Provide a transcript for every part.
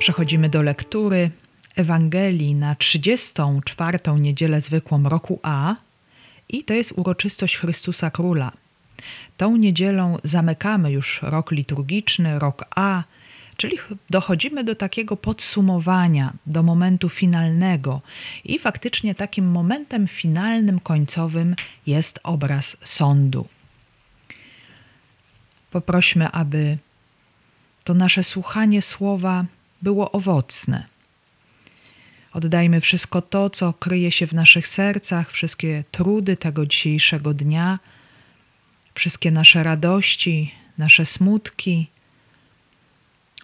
Przechodzimy do lektury Ewangelii na 34. niedzielę zwykłą roku A i to jest uroczystość Chrystusa Króla. Tą niedzielą zamykamy już rok liturgiczny, rok A, czyli dochodzimy do takiego podsumowania, do momentu finalnego. I faktycznie takim momentem finalnym, końcowym jest obraz sądu. Poprośmy, aby to nasze słuchanie słowa było owocne. Oddajmy wszystko to, co kryje się w naszych sercach, wszystkie trudy tego dzisiejszego dnia, wszystkie nasze radości, nasze smutki.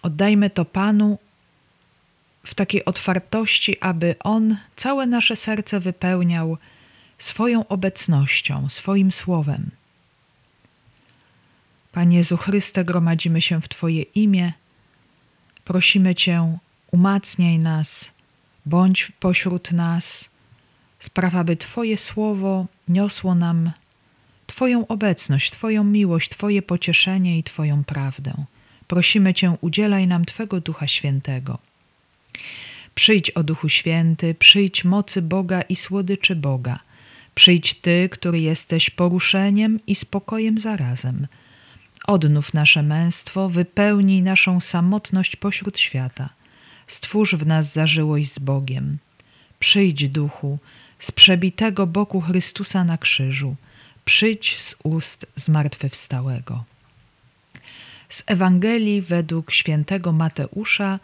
Oddajmy to Panu w takiej otwartości, aby On całe nasze serce wypełniał swoją obecnością, swoim słowem. Panie Jezu Chryste, gromadzimy się w Twoje imię. Prosimy Cię, umacniaj nas, bądź pośród nas, spraw, aby Twoje słowo niosło nam Twoją obecność, Twoją miłość, Twoje pocieszenie i Twoją prawdę. Prosimy Cię, udzielaj nam Twego Ducha Świętego. Przyjdź, o Duchu Święty, przyjdź mocy Boga i słodyczy Boga. Przyjdź Ty, który jesteś poruszeniem i spokojem zarazem. Odnów nasze męstwo, wypełnij naszą samotność pośród świata. Stwórz w nas zażyłość z Bogiem. Przyjdź, Duchu, z przebitego boku Chrystusa na krzyżu. Przyjdź z ust zmartwychwstałego. Z Ewangelii według świętego Mateusza,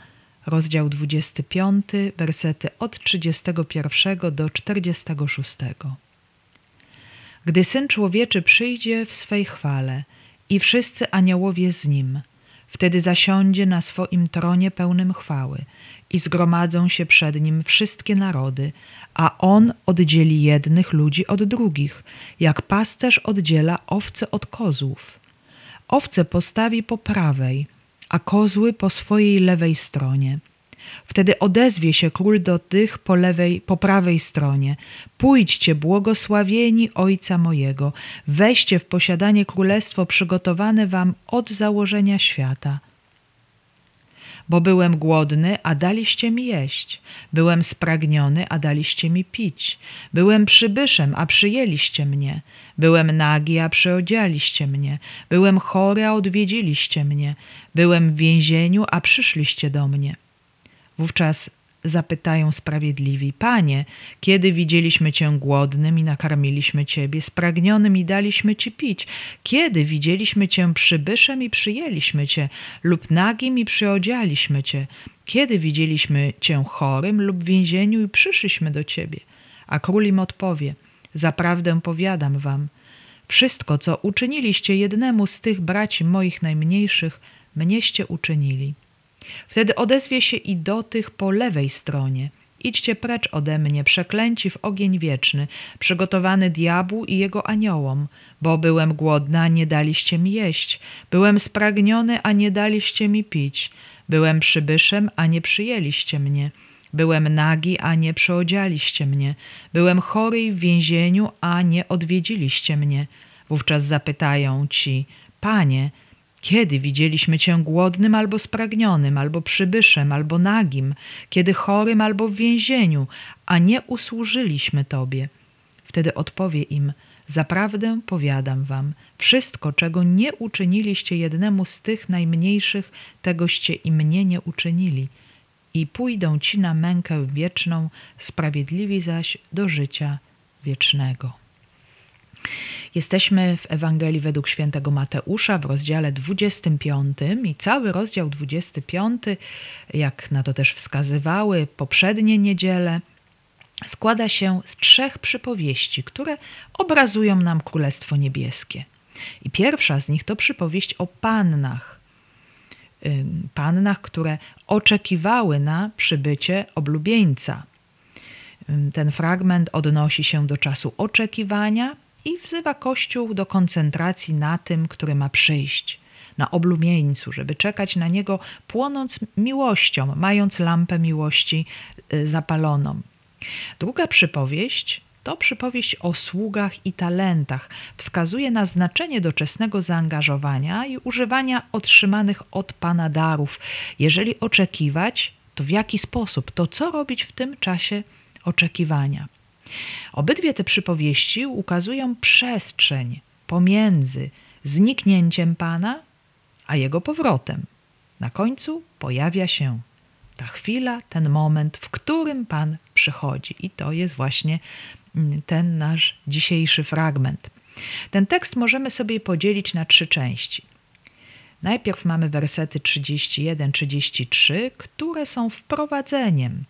rozdział 25, wersety od 31 do 46. Gdy Syn Człowieczy przyjdzie w swej chwale i wszyscy aniołowie z Nim, wtedy zasiądzie na swoim tronie pełnym chwały i zgromadzą się przed Nim wszystkie narody, a On oddzieli jednych ludzi od drugich, jak pasterz oddziela owce od kozłów. Owce postawi po prawej, a kozły po swojej lewej stronie. Wtedy odezwie się król do tych po, lewej, po prawej stronie. Pójdźcie, błogosławieni Ojca mojego, weźcie w posiadanie królestwo przygotowane wam od założenia świata. Bo byłem głodny, a daliście mi jeść. Byłem spragniony, a daliście mi pić. Byłem przybyszem, a przyjęliście mnie. Byłem nagi, a przyodzialiście mnie. Byłem chory, a odwiedziliście mnie. Byłem w więzieniu, a przyszliście do mnie. Wówczas zapytają sprawiedliwi: Panie, kiedy widzieliśmy Cię głodnym i nakarmiliśmy Ciebie, spragnionym i daliśmy Ci pić? Kiedy widzieliśmy Cię przybyszem i przyjęliśmy Cię, lub nagim i przyodzialiśmy Cię? Kiedy widzieliśmy Cię chorym lub w więzieniu i przyszliśmy do Ciebie? A król im odpowie: Zaprawdę powiadam Wam, wszystko, co uczyniliście jednemu z tych braci moich najmniejszych, mnieście uczynili. Wtedy odezwie się i do tych po lewej stronie. Idźcie precz ode mnie, przeklęci w ogień wieczny, przygotowany diabłu i jego aniołom, bo byłem głodny, a nie daliście mi jeść, byłem spragniony, a nie daliście mi pić, byłem przybyszem, a nie przyjęliście mnie, byłem nagi, a nie przyodzialiście mnie, byłem chory i w więzieniu, a nie odwiedziliście mnie. Wówczas zapytają ci, Panie, kiedy widzieliśmy Cię głodnym albo spragnionym, albo przybyszem, albo nagim, kiedy chorym albo w więzieniu, a nie usłużyliśmy Tobie? Wtedy odpowie im, zaprawdę powiadam Wam, wszystko, czego nie uczyniliście jednemu z tych najmniejszych, tegoście i mnie nie uczynili. I pójdą Ci na mękę wieczną, sprawiedliwi zaś do życia wiecznego. Jesteśmy w Ewangelii według świętego Mateusza w rozdziale 25 i cały rozdział 25, jak na to też wskazywały poprzednie niedziele, składa się z trzech przypowieści, które obrazują nam Królestwo Niebieskie. I pierwsza z nich to przypowieść o pannach. Pannach, które oczekiwały na przybycie oblubieńca. Ten fragment odnosi się do czasu oczekiwania, i wzywa Kościół do koncentracji na tym, który ma przyjść, na oblumieńcu, żeby czekać na niego, płonąc miłością, mając lampę miłości y, zapaloną. Druga przypowieść to przypowieść o sługach i talentach. Wskazuje na znaczenie doczesnego zaangażowania i używania otrzymanych od Pana darów. Jeżeli oczekiwać, to w jaki sposób, to co robić w tym czasie oczekiwania. Obydwie te przypowieści ukazują przestrzeń pomiędzy zniknięciem Pana a jego powrotem. Na końcu pojawia się ta chwila, ten moment, w którym Pan przychodzi. I to jest właśnie mm, ten nasz dzisiejszy fragment. Ten tekst możemy sobie podzielić na trzy części. Najpierw mamy wersety 31-33, które są wprowadzeniem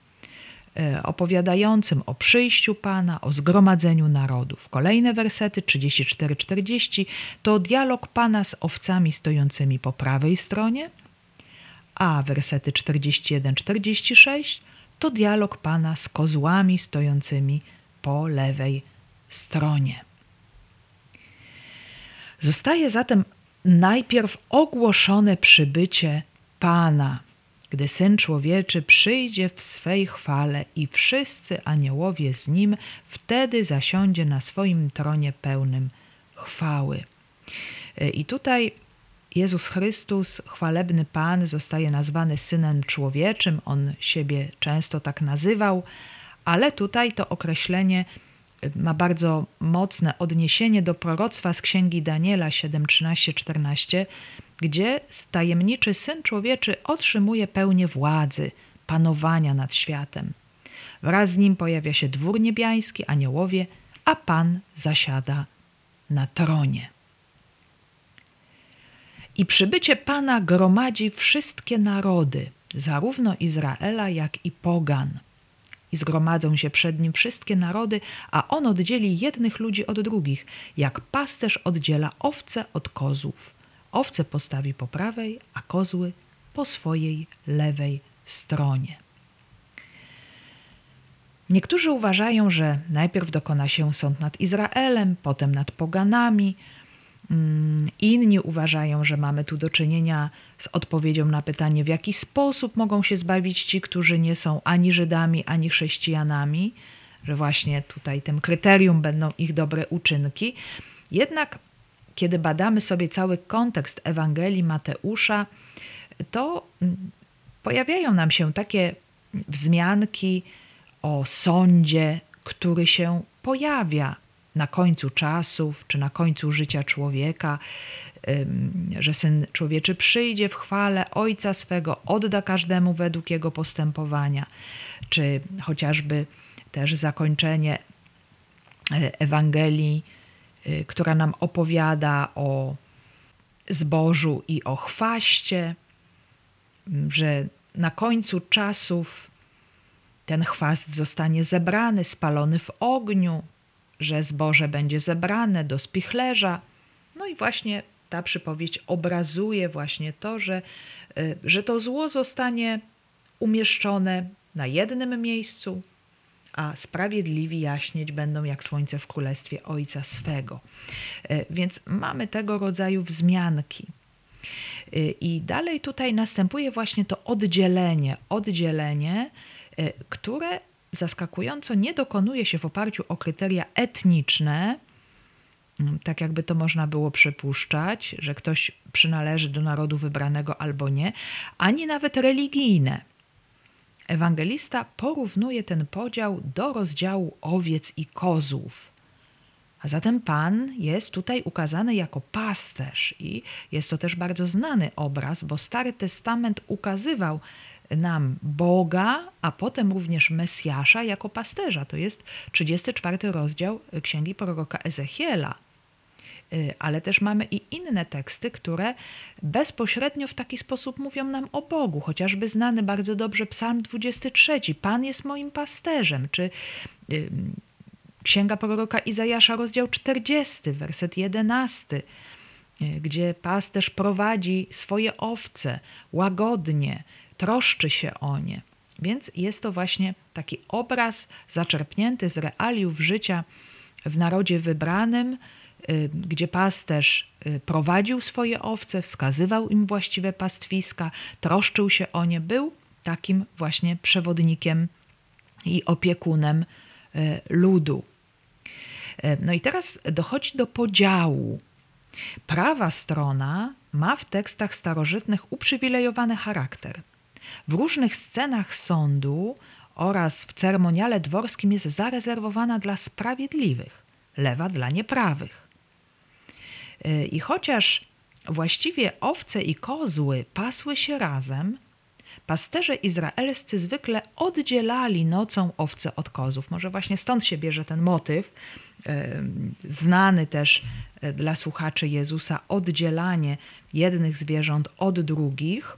opowiadającym o przyjściu Pana, o zgromadzeniu narodów. Kolejne wersety 34-40 to dialog Pana z owcami stojącymi po prawej stronie, a wersety 41-46 to dialog Pana z kozłami stojącymi po lewej stronie. Zostaje zatem najpierw ogłoszone przybycie Pana, gdy Syn Człowieczy przyjdzie w swej chwale i wszyscy aniołowie z Nim, wtedy zasiądzie na swoim tronie pełnym chwały. I tutaj Jezus Chrystus, chwalebny Pan, zostaje nazwany Synem Człowieczym. On siebie często tak nazywał, ale tutaj to określenie ma bardzo mocne odniesienie do proroctwa z księgi Daniela 7, 13, 14, gdzie tajemniczy Syn Człowieczy otrzymuje pełnię władzy, panowania nad światem. Wraz z nim pojawia się dwór niebiański, aniołowie, a Pan zasiada na tronie. I przybycie Pana gromadzi wszystkie narody, zarówno Izraela, jak i pogan – i zgromadzą się przed nim wszystkie narody, a on oddzieli jednych ludzi od drugich, jak pasterz oddziela owce od kozłów. Owce postawi po prawej, a kozły po swojej lewej stronie. Niektórzy uważają, że najpierw dokona się sąd nad Izraelem, potem nad poganami, Mm, inni uważają, że mamy tu do czynienia z odpowiedzią na pytanie, w jaki sposób mogą się zbawić ci, którzy nie są ani Żydami, ani chrześcijanami, że właśnie tutaj tym kryterium będą ich dobre uczynki. Jednak, kiedy badamy sobie cały kontekst Ewangelii Mateusza, to mm, pojawiają nam się takie wzmianki o sądzie, który się pojawia na końcu czasów, czy na końcu życia człowieka, że syn człowieczy przyjdzie w chwale ojca swego, odda każdemu według jego postępowania, czy chociażby też zakończenie e, Ewangelii, która nam opowiada o zbożu i o chwaście, że na końcu czasów ten chwast zostanie zebrany, spalony w ogniu, że zboże będzie zebrane do spichlerza. No i właśnie ta przypowieść obrazuje właśnie to, że, y, że to zło zostanie umieszczone na jednym miejscu, a sprawiedliwi jaśnieć będą jak słońce w królestwie Ojca swego. Y, więc mamy tego rodzaju wzmianki. Y, I dalej tutaj następuje właśnie to oddzielenie, oddzielenie, które zaskakująco nie dokonuje się w oparciu o kryteria etniczne, mm, tak jakby to można było przypuszczać, że ktoś przynależy do narodu wybranego albo nie, ani nawet religijne. Ewangelista porównuje ten podział do rozdziału owiec i kozłów. A zatem Pan jest tutaj ukazany jako pasterz i jest to też bardzo znany obraz, bo Stary Testament ukazywał nam Boga, a potem również Mesjasza jako pasterza. To jest 34 rozdział Księgi proroka Ezechiela. Y, ale też mamy i inne teksty, które bezpośrednio w taki sposób mówią nam o Bogu, chociażby znany bardzo dobrze Psalm 23, Pan jest moim pasterzem, czy y, Księga proroka Izajasza, rozdział 40, werset 11, y, gdzie pasterz prowadzi swoje owce łagodnie, troszczy się o nie. Więc jest to właśnie taki obraz zaczerpnięty z realiów życia w narodzie wybranym, gdzie pasterz y, prowadził swoje owce, wskazywał im właściwe pastwiska, troszczył się o nie, był takim właśnie przewodnikiem i opiekunem y, ludu. No i teraz dochodzi do podziału. Prawa strona ma w tekstach starożytnych uprzywilejowany charakter – W różnych scenach sądu oraz w ceremoniale dworskim jest zarezerwowana dla sprawiedliwych, lewa dla nieprawych. Y, I chociaż właściwie owce i kozły pasły się razem, pasterze izraelscy zwykle oddzielali nocą owce od kozów. Może właśnie stąd się bierze ten motyw, znany też e, dla słuchaczy Jezusa, oddzielanie jednych zwierząt od drugich.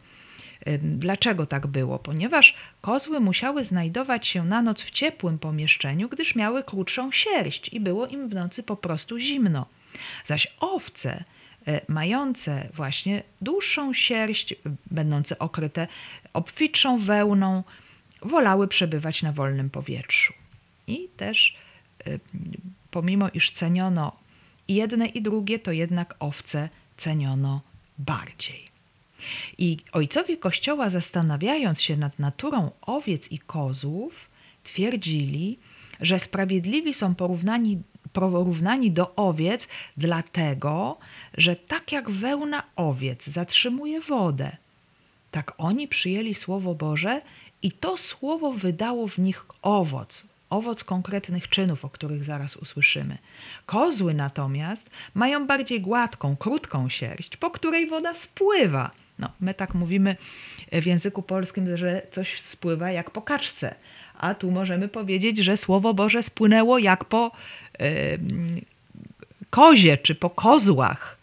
Dlaczego tak było? Ponieważ kozły musiały znajdować się na noc w ciepłym pomieszczeniu, gdyż miały krótszą sierść i było im w nocy po prostu zimno. Zaś owce E, mające właśnie dłuższą sierść, będące okryte obfitszą wełną, wolały przebywać na wolnym powietrzu. I też e, pomimo iż ceniono jedne i drugie, to jednak owce ceniono bardziej. I ojcowie Kościoła, zastanawiając się nad naturą owiec i kozłów, twierdzili, że sprawiedliwi są porównani porównani do owiec, dlatego, że tak jak wełna owiec zatrzymuje wodę, tak oni przyjęli Słowo Boże i to Słowo wydało w nich owoc, owoc konkretnych czynów, o których zaraz usłyszymy. Kozły natomiast mają bardziej gładką, krótką sierść, po której woda spływa. No, my tak mówimy w języku polskim, że coś spływa jak po kaczce, a tu możemy powiedzieć, że Słowo Boże spłynęło jak po kozie czy po kozłach.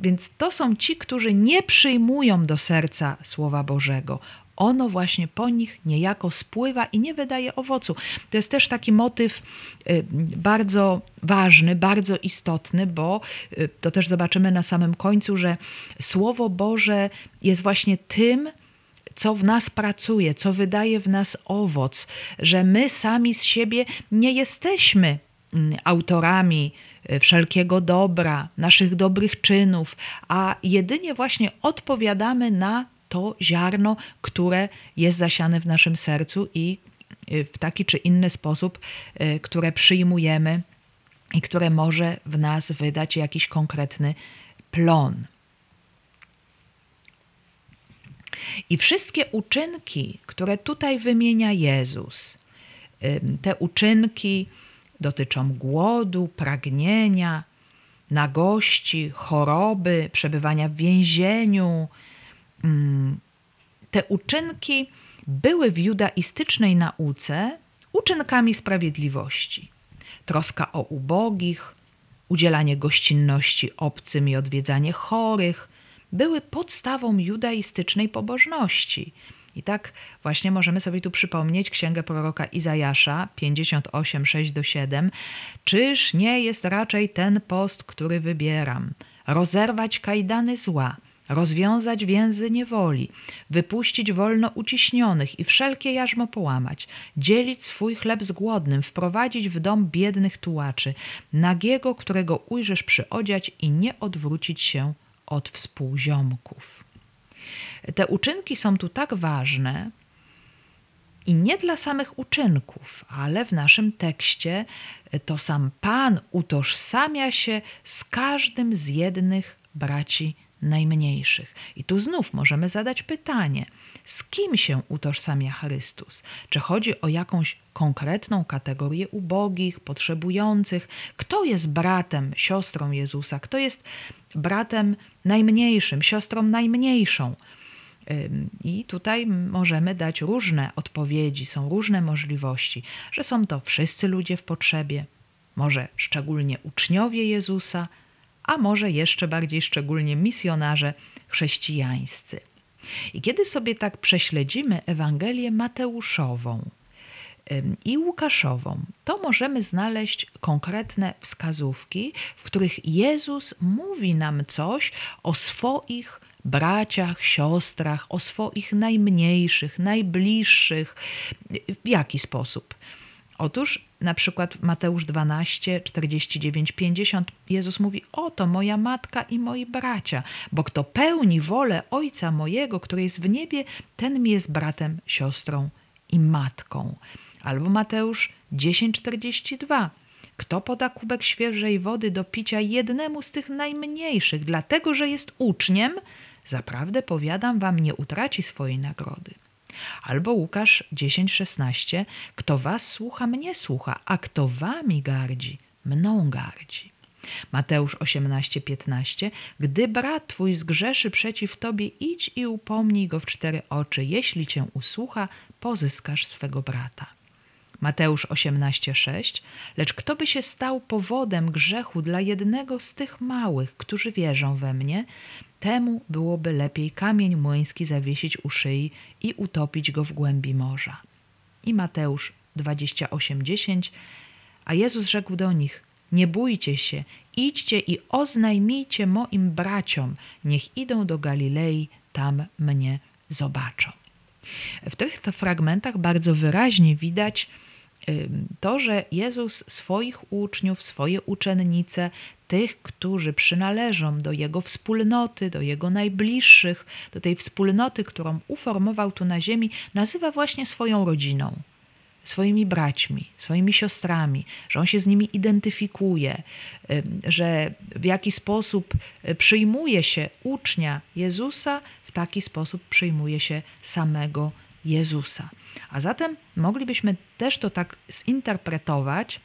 Więc to są ci, którzy nie przyjmują do serca Słowa Bożego. Ono właśnie po nich niejako spływa i nie wydaje owocu. To jest też taki motyw bardzo ważny, bardzo istotny, bo to też zobaczymy na samym końcu, że Słowo Boże jest właśnie tym, co w nas pracuje, co wydaje w nas owoc, że my sami z siebie nie jesteśmy autorami e, wszelkiego dobra, naszych dobrych czynów, a jedynie właśnie odpowiadamy na to ziarno, które jest zasiane w naszym sercu i e, w taki czy inny sposób, e, które przyjmujemy i które może w nas wydać jakiś konkretny plon. I wszystkie uczynki, które tutaj wymienia Jezus, te uczynki dotyczą głodu, pragnienia, nagości, choroby, przebywania w więzieniu. Te uczynki były w judaistycznej nauce uczynkami sprawiedliwości. Troska o ubogich, udzielanie gościnności obcym i odwiedzanie chorych, były podstawą judaistycznej pobożności. I tak właśnie możemy sobie tu przypomnieć księgę proroka Izajasza 58, 6 do 7. Czyż nie jest raczej ten post, który wybieram? Rozerwać kajdany zła, rozwiązać więzy niewoli, wypuścić wolno uciśnionych i wszelkie jarzmo połamać, dzielić swój chleb z głodnym, wprowadzić w dom biednych tułaczy, nagiego, którego ujrzysz przyodziać i nie odwrócić się od współziomków. Te uczynki są tu tak ważne i nie dla samych uczynków, ale w naszym tekście to sam Pan utożsamia się z każdym z jednych braci najmniejszych. I tu znów możemy zadać pytanie: z kim się utożsamia Chrystus? Czy chodzi o jakąś konkretną kategorię ubogich, potrzebujących? Kto jest bratem, siostrą Jezusa? Kto jest bratem najmniejszym, siostrą najmniejszą? I tutaj możemy dać różne odpowiedzi, są różne możliwości, że są to wszyscy ludzie w potrzebie, może szczególnie uczniowie Jezusa, a może jeszcze bardziej szczególnie misjonarze chrześcijańscy. I kiedy sobie tak prześledzimy Ewangelię Mateuszową i Łukaszową, to możemy znaleźć konkretne wskazówki, w których Jezus mówi nam coś o swoich braciach, siostrach, o swoich najmniejszych, najbliższych. W jaki sposób? Otóż na przykład Mateusz 12, 49, 50 Jezus mówi: Oto moja matka i moi bracia, bo kto pełni wolę Ojca mojego, który jest w niebie, ten mi jest bratem, siostrą i matką. Albo Mateusz 10, 42. Kto poda kubek świeżej wody do picia jednemu z tych najmniejszych, dlatego że jest uczniem, zaprawdę powiadam wam, nie utraci swojej nagrody. Albo Łukasz 10:16, kto was słucha, mnie słucha, a kto wami gardzi, mną gardzi. Mateusz 18:15 Gdy brat twój zgrzeszy przeciw tobie, idź i upomnij go w cztery oczy. Jeśli cię usłucha, pozyskasz swego brata. Mateusz 18:6 Lecz kto by się stał powodem grzechu dla jednego z tych małych, którzy wierzą we mnie, temu byłoby lepiej kamień młyński zawiesić u szyi i utopić go w głębi morza. I Mateusz 28:10 A Jezus rzekł do nich: Nie bójcie się, idźcie i oznajmijcie moim braciom, niech idą do Galilei, tam mnie zobaczą. W tych fragmentach bardzo wyraźnie widać to, że Jezus swoich uczniów, swoje uczennice, tych, którzy przynależą do Jego wspólnoty, do Jego najbliższych, do tej wspólnoty, którą uformował tu na ziemi, nazywa właśnie swoją rodziną swoimi braćmi, swoimi siostrami, że on się z nimi identyfikuje, że w jaki sposób e, przyjmuje się ucznia Jezusa, w taki sposób przyjmuje się samego Jezusa. A zatem moglibyśmy też to tak zinterpretować,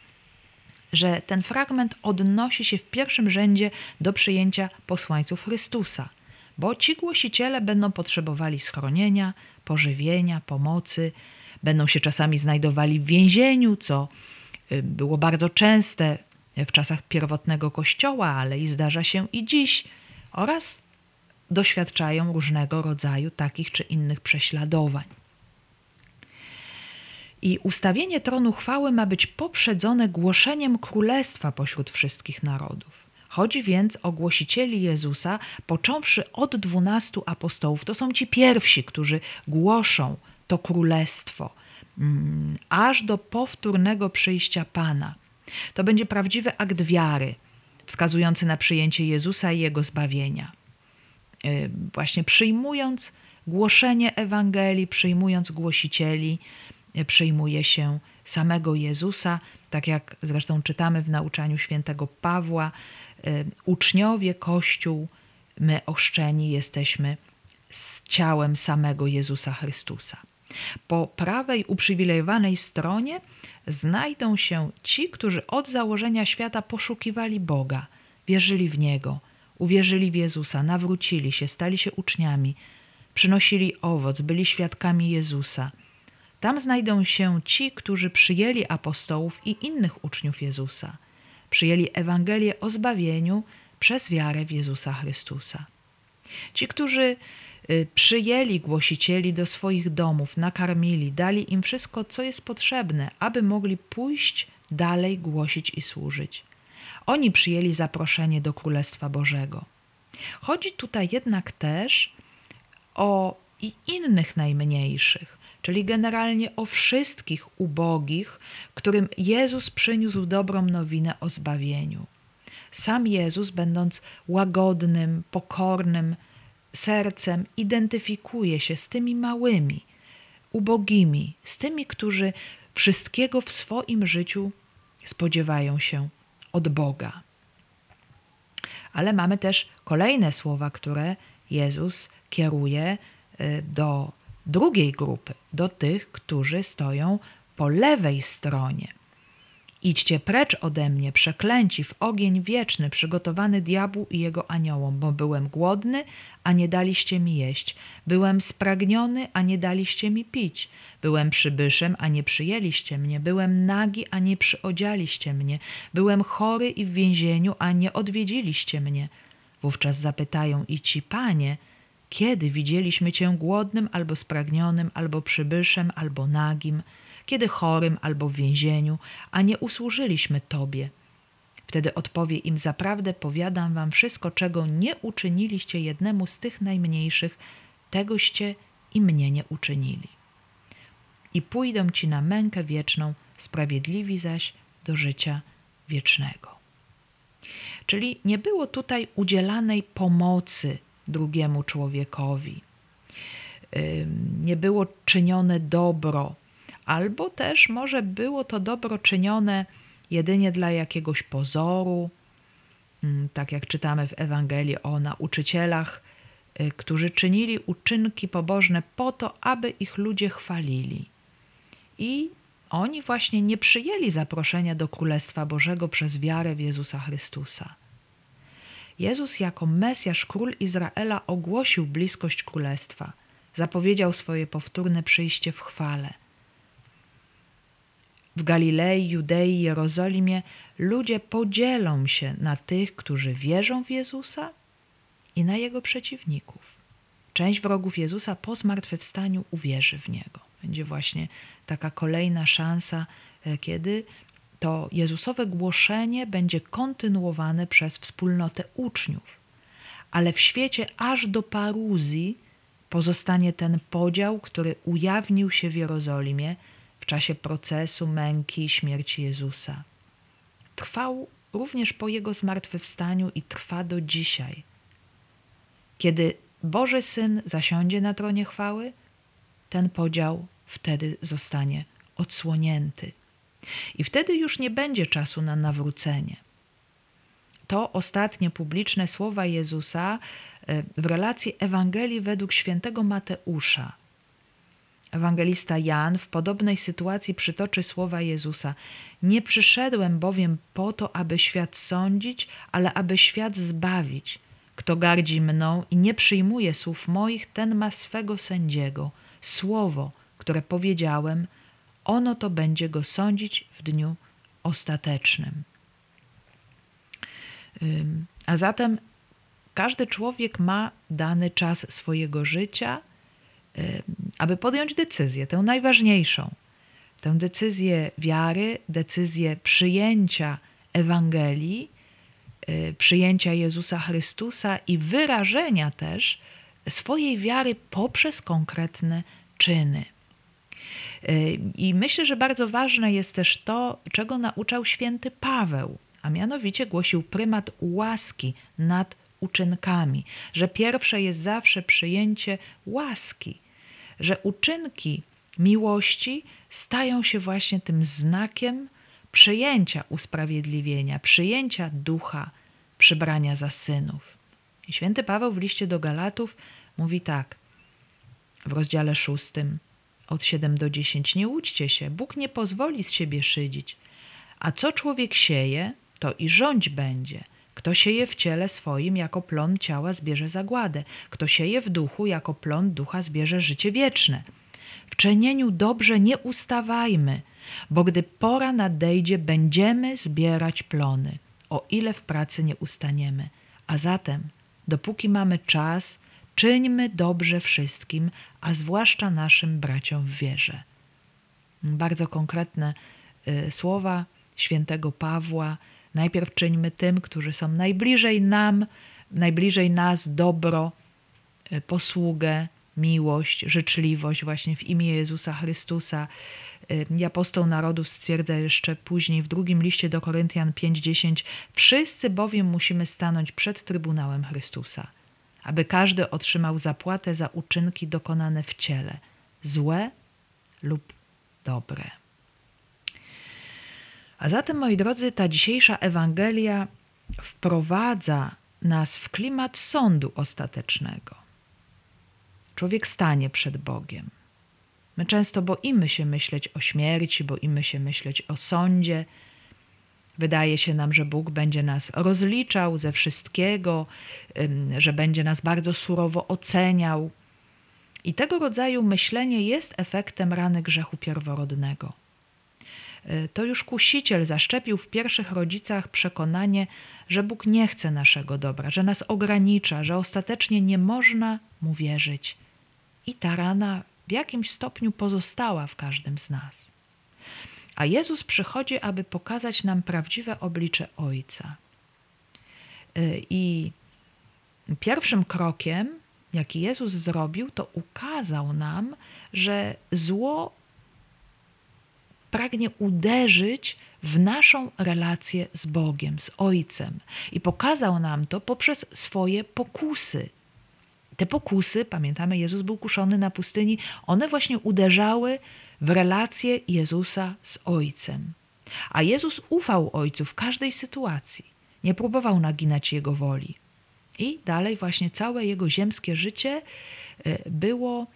że ten fragment odnosi się w pierwszym rzędzie do przyjęcia posłańców Chrystusa, bo ci głosiciele będą potrzebowali schronienia, pożywienia, pomocy, będą się czasami znajdowali w więzieniu, co y, było bardzo częste w czasach pierwotnego kościoła, ale i zdarza się i dziś, oraz doświadczają różnego rodzaju takich czy innych prześladowań. I ustawienie tronu chwały ma być poprzedzone głoszeniem królestwa pośród wszystkich narodów. Chodzi więc o głosicieli Jezusa, począwszy od dwunastu apostołów. To są ci pierwsi, którzy głoszą to królestwo, mm, aż do powtórnego przyjścia Pana. To będzie prawdziwy akt wiary, wskazujący na przyjęcie Jezusa i Jego zbawienia. Y, właśnie przyjmując głoszenie Ewangelii, przyjmując głosicieli, przyjmuje się samego Jezusa, tak jak zresztą czytamy w nauczaniu świętego Pawła, y, uczniowie Kościół, my oszczeni jesteśmy z ciałem samego Jezusa Chrystusa. Po prawej uprzywilejowanej stronie znajdą się ci, którzy od założenia świata poszukiwali Boga, wierzyli w Niego, uwierzyli w Jezusa, nawrócili się, stali się uczniami, przynosili owoc, byli świadkami Jezusa. Tam znajdą się ci, którzy przyjęli apostołów i innych uczniów Jezusa, przyjęli Ewangelię o zbawieniu przez wiarę w Jezusa Chrystusa. Ci, którzy Y, przyjęli głosicieli do swoich domów, nakarmili, dali im wszystko, co jest potrzebne, aby mogli pójść dalej głosić i służyć. Oni przyjęli zaproszenie do Królestwa Bożego. Chodzi tutaj jednak też o i innych najmniejszych, czyli generalnie o wszystkich ubogich, którym Jezus przyniósł dobrą nowinę o zbawieniu. Sam Jezus, będąc łagodnym, pokornym, sercem identyfikuje się z tymi małymi, ubogimi, z tymi, którzy wszystkiego w swoim życiu spodziewają się od Boga. Ale mamy też kolejne słowa, które Jezus kieruje y, do drugiej grupy, do tych, którzy stoją po lewej stronie Idźcie precz ode mnie, przeklęci, w ogień wieczny, przygotowany diabłu i jego aniołom, bo byłem głodny, a nie daliście mi jeść. Byłem spragniony, a nie daliście mi pić. Byłem przybyszem, a nie przyjęliście mnie. Byłem nagi, a nie przyodzialiście mnie. Byłem chory i w więzieniu, a nie odwiedziliście mnie. Wówczas zapytają i ci, panie, kiedy widzieliśmy cię głodnym, albo spragnionym, albo przybyszem, albo nagim – kiedy chorym albo w więzieniu, a nie usłużyliśmy Tobie. Wtedy odpowie im: Zaprawdę powiadam Wam wszystko, czego nie uczyniliście jednemu z tych najmniejszych, tegoście i mnie nie uczynili. I pójdą ci na mękę wieczną, sprawiedliwi zaś do życia wiecznego. Czyli nie było tutaj udzielanej pomocy drugiemu człowiekowi. Nie było czynione dobro, albo też może było to dobro czynione jedynie dla jakiegoś pozoru, tak jak czytamy w Ewangelii o nauczycielach y, którzy czynili uczynki pobożne po to, aby ich ludzie chwalili. I oni właśnie nie przyjęli zaproszenia do Królestwa Bożego przez wiarę w Jezusa Chrystusa. Jezus jako Mesjasz, Król Izraela ogłosił bliskość Królestwa, zapowiedział swoje powtórne przyjście w chwale. W Galilei, Judei, Jerozolimie ludzie podzielą się na tych, którzy wierzą w Jezusa i na jego przeciwników. Część wrogów Jezusa po zmartwychwstaniu uwierzy w niego. Będzie właśnie taka kolejna szansa, e, kiedy to Jezusowe głoszenie będzie kontynuowane przez wspólnotę uczniów. Ale w świecie aż do paruzji pozostanie ten podział, który ujawnił się w Jerozolimie w czasie procesu męki i śmierci Jezusa. Trwał również po jego zmartwychwstaniu i trwa do dzisiaj. Kiedy Boży Syn zasiądzie na tronie chwały, ten podział wtedy zostanie odsłonięty. I wtedy już nie będzie czasu na nawrócenie. To ostatnie publiczne słowa Jezusa e, w relacji Ewangelii według świętego Mateusza. Ewangelista Jan w podobnej sytuacji przytoczy słowa Jezusa: Nie przyszedłem bowiem po to, aby świat sądzić, ale aby świat zbawić. Kto gardzi mną i nie przyjmuje słów moich, ten ma swego sędziego. Słowo, które powiedziałem, ono to będzie go sądzić w dniu ostatecznym. A zatem każdy człowiek ma dany czas swojego życia, aby podjąć decyzję, tę najważniejszą, tę decyzję wiary, decyzję przyjęcia Ewangelii, y, przyjęcia Jezusa Chrystusa i wyrażenia też swojej wiary poprzez konkretne czyny. Y, I myślę, że bardzo ważne jest też to, czego nauczał święty Paweł, a mianowicie głosił prymat łaski nad uczynkami, że pierwsze jest zawsze przyjęcie łaski, że uczynki miłości stają się właśnie tym znakiem przyjęcia usprawiedliwienia, przyjęcia ducha, przybrania za synów. I święty Paweł w liście do Galatów mówi tak w rozdziale szóstym od 7 do 10. Nie łudźcie się, Bóg nie pozwoli z siebie szydzić. A co człowiek sieje, to i rządź będzie. Kto sieje w ciele swoim, jako plon ciała zbierze zagładę. Kto sieje w duchu, jako plon ducha zbierze życie wieczne. W czynieniu dobrze nie ustawajmy, bo gdy pora nadejdzie, będziemy zbierać plony, o ile w pracy nie ustaniemy. A zatem, dopóki mamy czas, czyńmy dobrze wszystkim, a zwłaszcza naszym braciom w wierze. Bardzo konkretne y, słowa świętego Pawła. Najpierw czyńmy tym, którzy są najbliżej nam, najbliżej nas dobro, y, posługę, miłość, życzliwość właśnie w imię Jezusa Chrystusa. Y, I apostoł narodów stwierdza jeszcze później w drugim liście do Koryntian 5:10 Wszyscy bowiem musimy stanąć przed Trybunałem Chrystusa – aby każdy otrzymał zapłatę za uczynki dokonane w ciele, złe lub dobre. A zatem, moi drodzy, ta dzisiejsza Ewangelia wprowadza nas w klimat sądu ostatecznego. Człowiek stanie przed Bogiem. My często boimy się myśleć o śmierci, boimy się myśleć o sądzie, Wydaje się nam, że Bóg będzie nas rozliczał ze wszystkiego, że będzie nas bardzo surowo oceniał. I tego rodzaju myślenie jest efektem rany grzechu pierworodnego. E, to już kusiciel zaszczepił w pierwszych rodzicach przekonanie, że Bóg nie chce naszego dobra, że nas ogranicza, że ostatecznie nie można mu wierzyć. I ta rana w jakimś stopniu pozostała w każdym z nas. A Jezus przychodzi, aby pokazać nam prawdziwe oblicze Ojca. Y, I pierwszym krokiem, jaki Jezus zrobił, to ukazał nam, że zło pragnie uderzyć w naszą relację z Bogiem, z Ojcem. I pokazał nam to poprzez swoje pokusy. Te pokusy, pamiętamy, Jezus był kuszony na pustyni, one właśnie uderzały w relację Jezusa z Ojcem. A Jezus ufał Ojcu w każdej sytuacji. Nie próbował naginać Jego woli. I dalej właśnie całe jego ziemskie życie było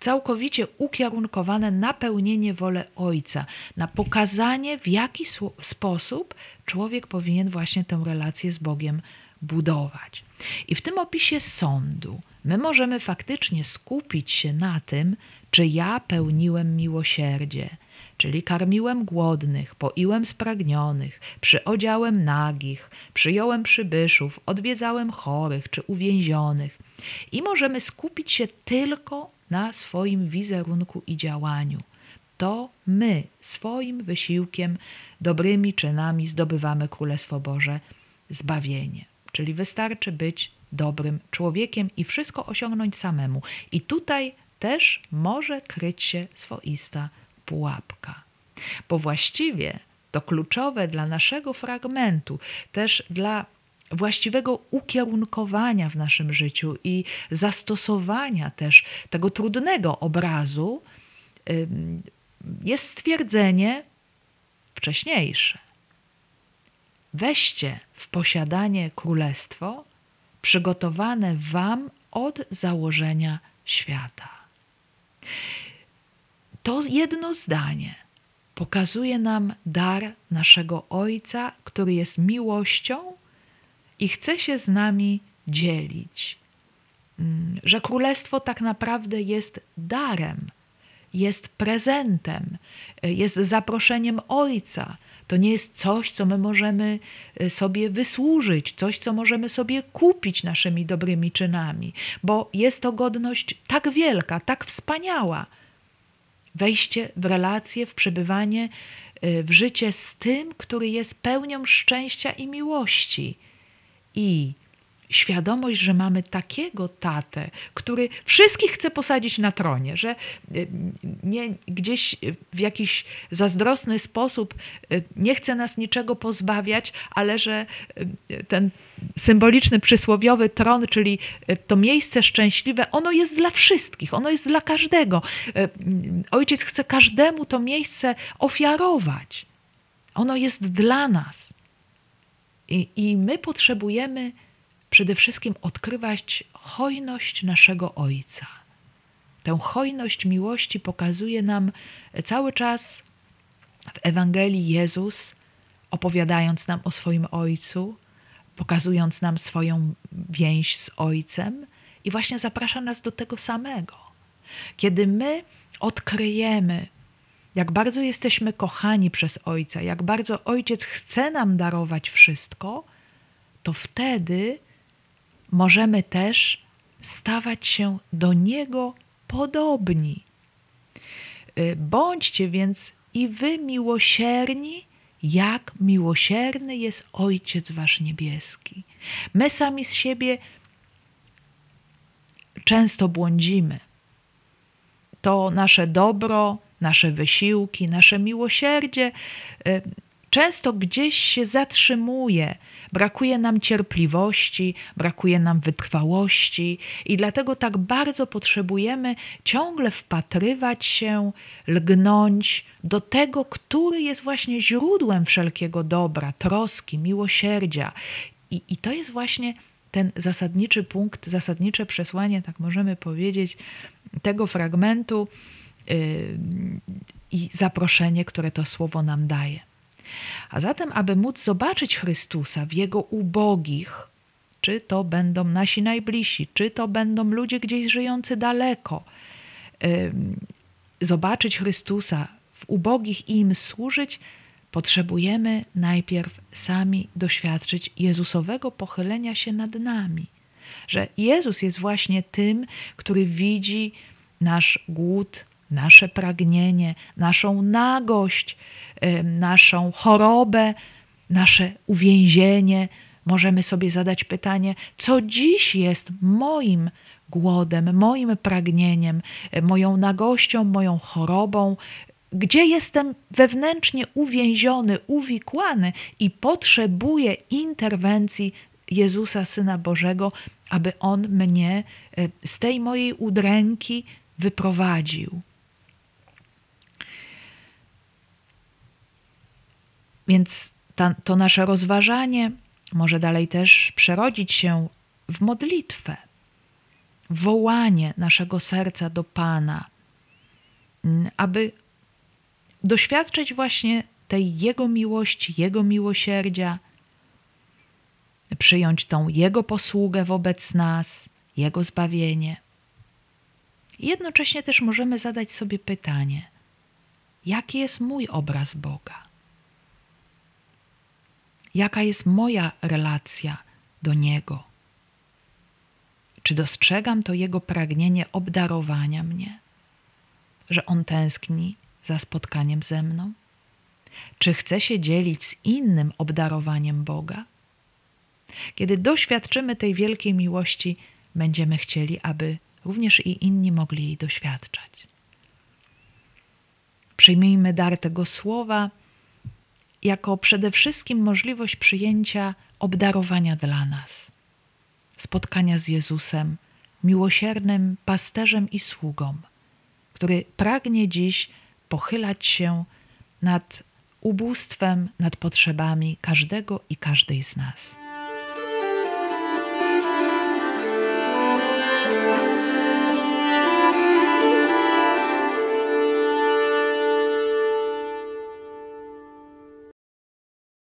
całkowicie ukierunkowane na pełnienie wolę Ojca, na pokazanie, w jaki sposób człowiek powinien właśnie tę relację z Bogiem budować. I w tym opisie sądu my możemy faktycznie skupić się na tym, czy ja pełniłem miłosierdzie, czyli karmiłem głodnych, poiłem spragnionych, przyodziałem nagich, przyjąłem przybyszów, odwiedzałem chorych czy uwięzionych. I możemy skupić się tylko na swoim wizerunku i działaniu. To my swoim wysiłkiem, dobrymi czynami zdobywamy Królestwo Boże, zbawienie. Czyli wystarczy być dobrym człowiekiem i wszystko osiągnąć samemu. I tutaj też może kryć się swoista pułapka. Bo właściwie to kluczowe dla naszego fragmentu, też dla właściwego ukierunkowania w naszym życiu i zastosowania też tego trudnego obrazu jest stwierdzenie wcześniejsze. Weźcie w posiadanie królestwo przygotowane wam od założenia świata. To jedno zdanie pokazuje nam dar naszego Ojca, który jest miłością i chce się z nami dzielić. Mm, że królestwo tak naprawdę jest darem, jest prezentem, jest zaproszeniem Ojca. To nie jest coś, co my możemy y, sobie wysłużyć, coś, co możemy sobie kupić naszymi dobrymi czynami, bo jest to godność tak wielka, tak wspaniała. Wejście w relacje, w przebywanie y, w życie z tym, który jest pełnią szczęścia i miłości i świadomość, że mamy takiego tatę, który wszystkich chce posadzić na tronie, że y, nie gdzieś w jakiś zazdrosny sposób y, nie chce nas niczego pozbawiać, ale że y, ten symboliczny, przysłowiowy tron, czyli to miejsce szczęśliwe, ono jest dla wszystkich, ono jest dla każdego. Ojciec chce każdemu to miejsce ofiarować. Ono jest dla nas. I, I my potrzebujemy przede wszystkim odkrywać hojność naszego Ojca. Tę hojność miłości pokazuje nam cały czas w Ewangelii Jezus, opowiadając nam o swoim Ojcu, pokazując nam swoją więź z Ojcem i właśnie zaprasza nas do tego samego. Kiedy my odkryjemy jak bardzo jesteśmy kochani przez Ojca, jak bardzo Ojciec chce nam darować wszystko, to wtedy możemy też stawać się do Niego podobni. Y, bądźcie więc i wy miłosierni, jak miłosierny jest Ojciec Wasz Niebieski. My sami z siebie często błądzimy. To nasze dobro nasze wysiłki, nasze miłosierdzie y, często gdzieś się zatrzymuje. Brakuje nam cierpliwości, brakuje nam wytrwałości, i dlatego tak bardzo potrzebujemy ciągle wpatrywać się, lgnąć do tego, który jest właśnie źródłem wszelkiego dobra, troski, miłosierdzia. I, i to jest właśnie ten zasadniczy punkt, zasadnicze przesłanie, tak możemy powiedzieć, tego fragmentu i zaproszenie, które to słowo nam daje. A zatem, aby móc zobaczyć Chrystusa w Jego ubogich, czy to będą nasi najbliżsi, czy to będą ludzie gdzieś żyjący daleko, zobaczyć Chrystusa w ubogich i im służyć, potrzebujemy najpierw sami doświadczyć Jezusowego pochylenia się nad nami. Że Jezus jest właśnie tym, który widzi nasz głód, nasze pragnienie, naszą nagość, naszą chorobę, nasze uwięzienie. Możemy sobie zadać pytanie, co dziś jest moim głodem, moim pragnieniem, moją nagością, moją chorobą, gdzie jestem wewnętrznie uwięziony, uwikłany i potrzebuję interwencji Jezusa, Syna Bożego, aby On mnie e, z tej mojej udręki wyprowadził. Więc ta, to nasze rozważanie może dalej też przerodzić się w modlitwę, wołanie naszego serca do Pana, mm, aby doświadczyć właśnie tej Jego miłości, Jego miłosierdzia, przyjąć tą Jego posługę wobec nas, Jego zbawienie. Jednocześnie też możemy zadać sobie pytanie: jaki jest mój obraz Boga? Jaka jest moja relacja do Niego? Czy dostrzegam to Jego pragnienie obdarowania mnie, że On tęskni za spotkaniem ze mną? Czy chce się dzielić z innym obdarowaniem Boga? Kiedy doświadczymy tej wielkiej miłości, będziemy chcieli, aby również i inni mogli jej doświadczać. Przyjmijmy dar tego słowa jako przede wszystkim możliwość przyjęcia obdarowania dla nas, spotkania z Jezusem, miłosiernym pasterzem i sługą, który pragnie dziś pochylać się nad ubóstwem, nad potrzebami każdego i każdej z nas.